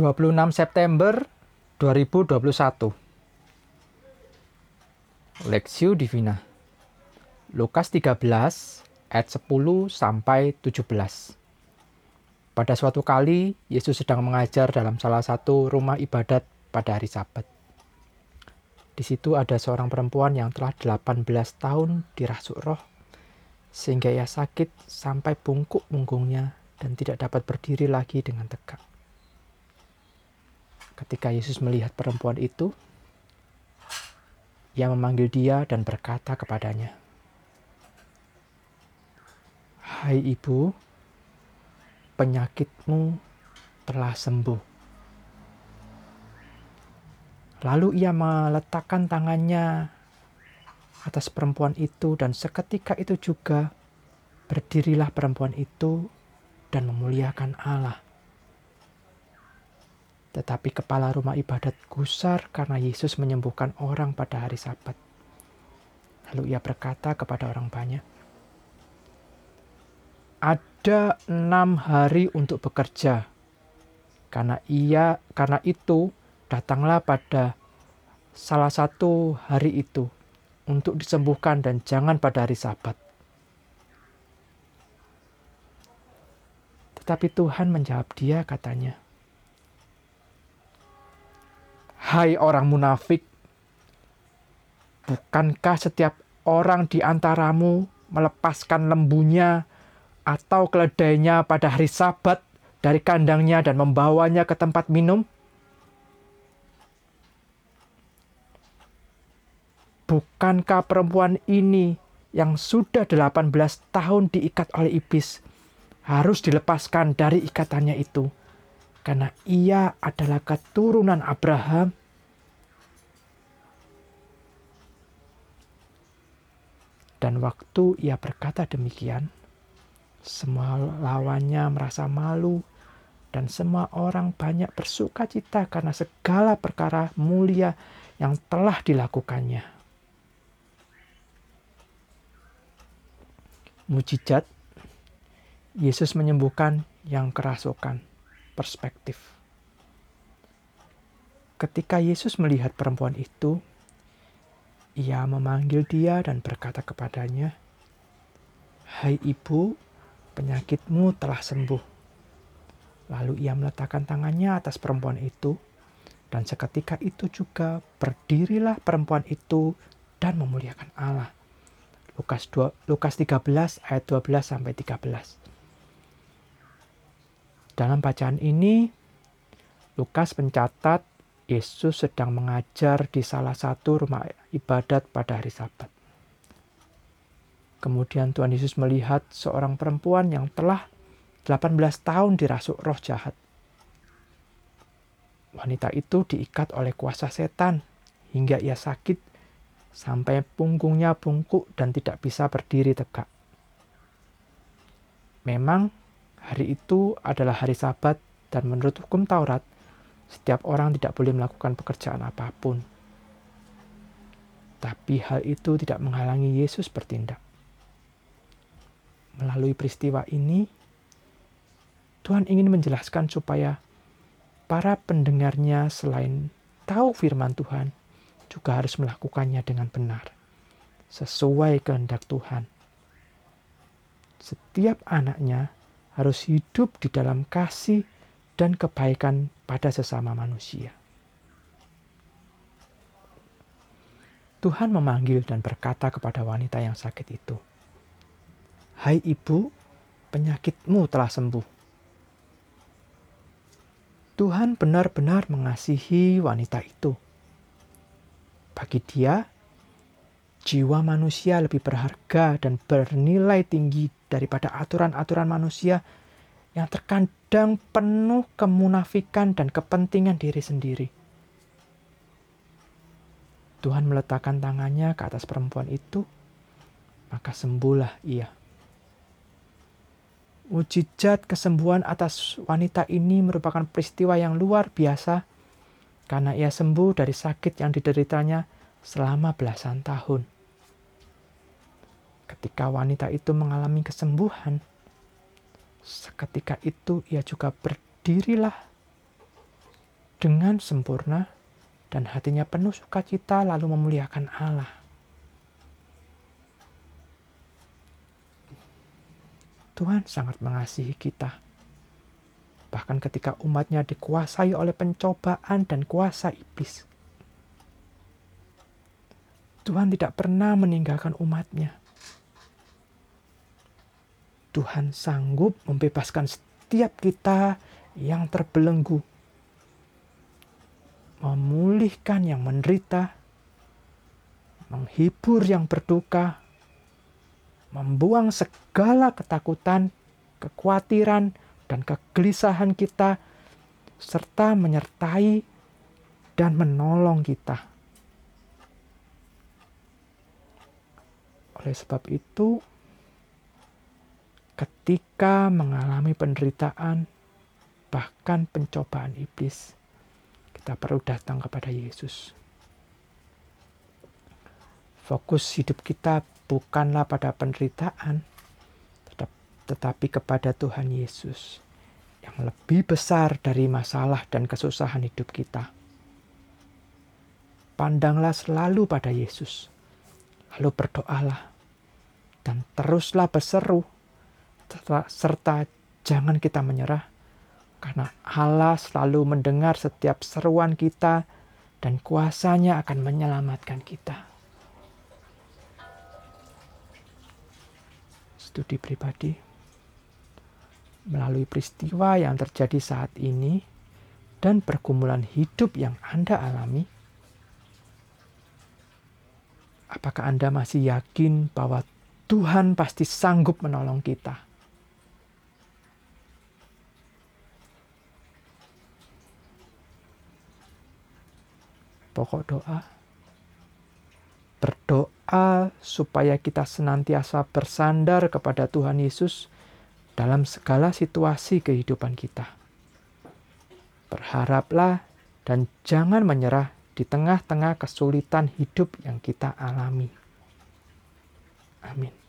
26 September 2021 Lexio Divina Lukas 13 ayat 10 sampai 17 Pada suatu kali Yesus sedang mengajar dalam salah satu rumah ibadat pada hari Sabat. Di situ ada seorang perempuan yang telah 18 tahun dirasuk roh sehingga ia sakit sampai bungkuk punggungnya dan tidak dapat berdiri lagi dengan tegak. Ketika Yesus melihat perempuan itu, ia memanggil dia dan berkata kepadanya, "Hai ibu, penyakitmu telah sembuh." Lalu ia meletakkan tangannya atas perempuan itu, dan seketika itu juga berdirilah perempuan itu dan memuliakan Allah. Tetapi kepala rumah ibadat gusar karena Yesus menyembuhkan orang pada hari Sabat. Lalu ia berkata kepada orang banyak, "Ada enam hari untuk bekerja, karena ia karena itu datanglah pada salah satu hari itu untuk disembuhkan dan jangan pada hari Sabat." Tetapi Tuhan menjawab dia, katanya, Hai orang munafik, bukankah setiap orang di antaramu melepaskan lembunya atau keledainya pada hari Sabat dari kandangnya dan membawanya ke tempat minum? Bukankah perempuan ini yang sudah 18 tahun diikat oleh iblis harus dilepaskan dari ikatannya itu? Karena ia adalah keturunan Abraham Dan waktu ia berkata demikian, semua lawannya merasa malu dan semua orang banyak bersuka cita karena segala perkara mulia yang telah dilakukannya. Mujizat Yesus menyembuhkan yang kerasukan perspektif. Ketika Yesus melihat perempuan itu, ia memanggil dia dan berkata kepadanya, "Hai ibu, penyakitmu telah sembuh." Lalu ia meletakkan tangannya atas perempuan itu, dan seketika itu juga berdirilah perempuan itu dan memuliakan Allah. Lukas 2, Lukas 13 ayat 12 sampai 13. Dalam bacaan ini Lukas mencatat Yesus sedang mengajar di salah satu rumah ibadat pada hari Sabat. Kemudian Tuhan Yesus melihat seorang perempuan yang telah 18 tahun dirasuk roh jahat. Wanita itu diikat oleh kuasa setan hingga ia sakit sampai punggungnya bungkuk dan tidak bisa berdiri tegak. Memang hari itu adalah hari Sabat dan menurut hukum Taurat setiap orang tidak boleh melakukan pekerjaan apa pun. Tapi hal itu tidak menghalangi Yesus bertindak. Melalui peristiwa ini, Tuhan ingin menjelaskan supaya para pendengarnya selain tahu firman Tuhan, juga harus melakukannya dengan benar, sesuai kehendak Tuhan. Setiap anaknya harus hidup di dalam kasih dan kebaikan pada sesama manusia. Tuhan memanggil dan berkata kepada wanita yang sakit itu, "Hai ibu, penyakitmu telah sembuh." Tuhan benar-benar mengasihi wanita itu. Bagi dia, jiwa manusia lebih berharga dan bernilai tinggi daripada aturan-aturan manusia yang terkadang penuh kemunafikan dan kepentingan diri sendiri. Tuhan meletakkan tangannya ke atas perempuan itu, maka sembuhlah ia. Mujizat kesembuhan atas wanita ini merupakan peristiwa yang luar biasa karena ia sembuh dari sakit yang dideritanya selama belasan tahun. Ketika wanita itu mengalami kesembuhan, Seketika itu ia juga berdirilah dengan sempurna dan hatinya penuh sukacita lalu memuliakan Allah. Tuhan sangat mengasihi kita. Bahkan ketika umatnya dikuasai oleh pencobaan dan kuasa iblis. Tuhan tidak pernah meninggalkan umatnya. Tuhan sanggup membebaskan setiap kita yang terbelenggu, memulihkan yang menderita, menghibur yang berduka, membuang segala ketakutan, kekhawatiran, dan kegelisahan kita, serta menyertai dan menolong kita. Oleh sebab itu, ketika mengalami penderitaan, bahkan pencobaan iblis, kita perlu datang kepada Yesus. Fokus hidup kita bukanlah pada penderitaan, tetapi kepada Tuhan Yesus yang lebih besar dari masalah dan kesusahan hidup kita. Pandanglah selalu pada Yesus, lalu berdoalah, dan teruslah berseru serta jangan kita menyerah, karena Allah selalu mendengar setiap seruan kita dan kuasanya akan menyelamatkan kita. Studi pribadi melalui peristiwa yang terjadi saat ini dan pergumulan hidup yang Anda alami, apakah Anda masih yakin bahwa Tuhan pasti sanggup menolong kita? pokok doa. Berdoa supaya kita senantiasa bersandar kepada Tuhan Yesus dalam segala situasi kehidupan kita. Berharaplah dan jangan menyerah di tengah-tengah kesulitan hidup yang kita alami. Amin.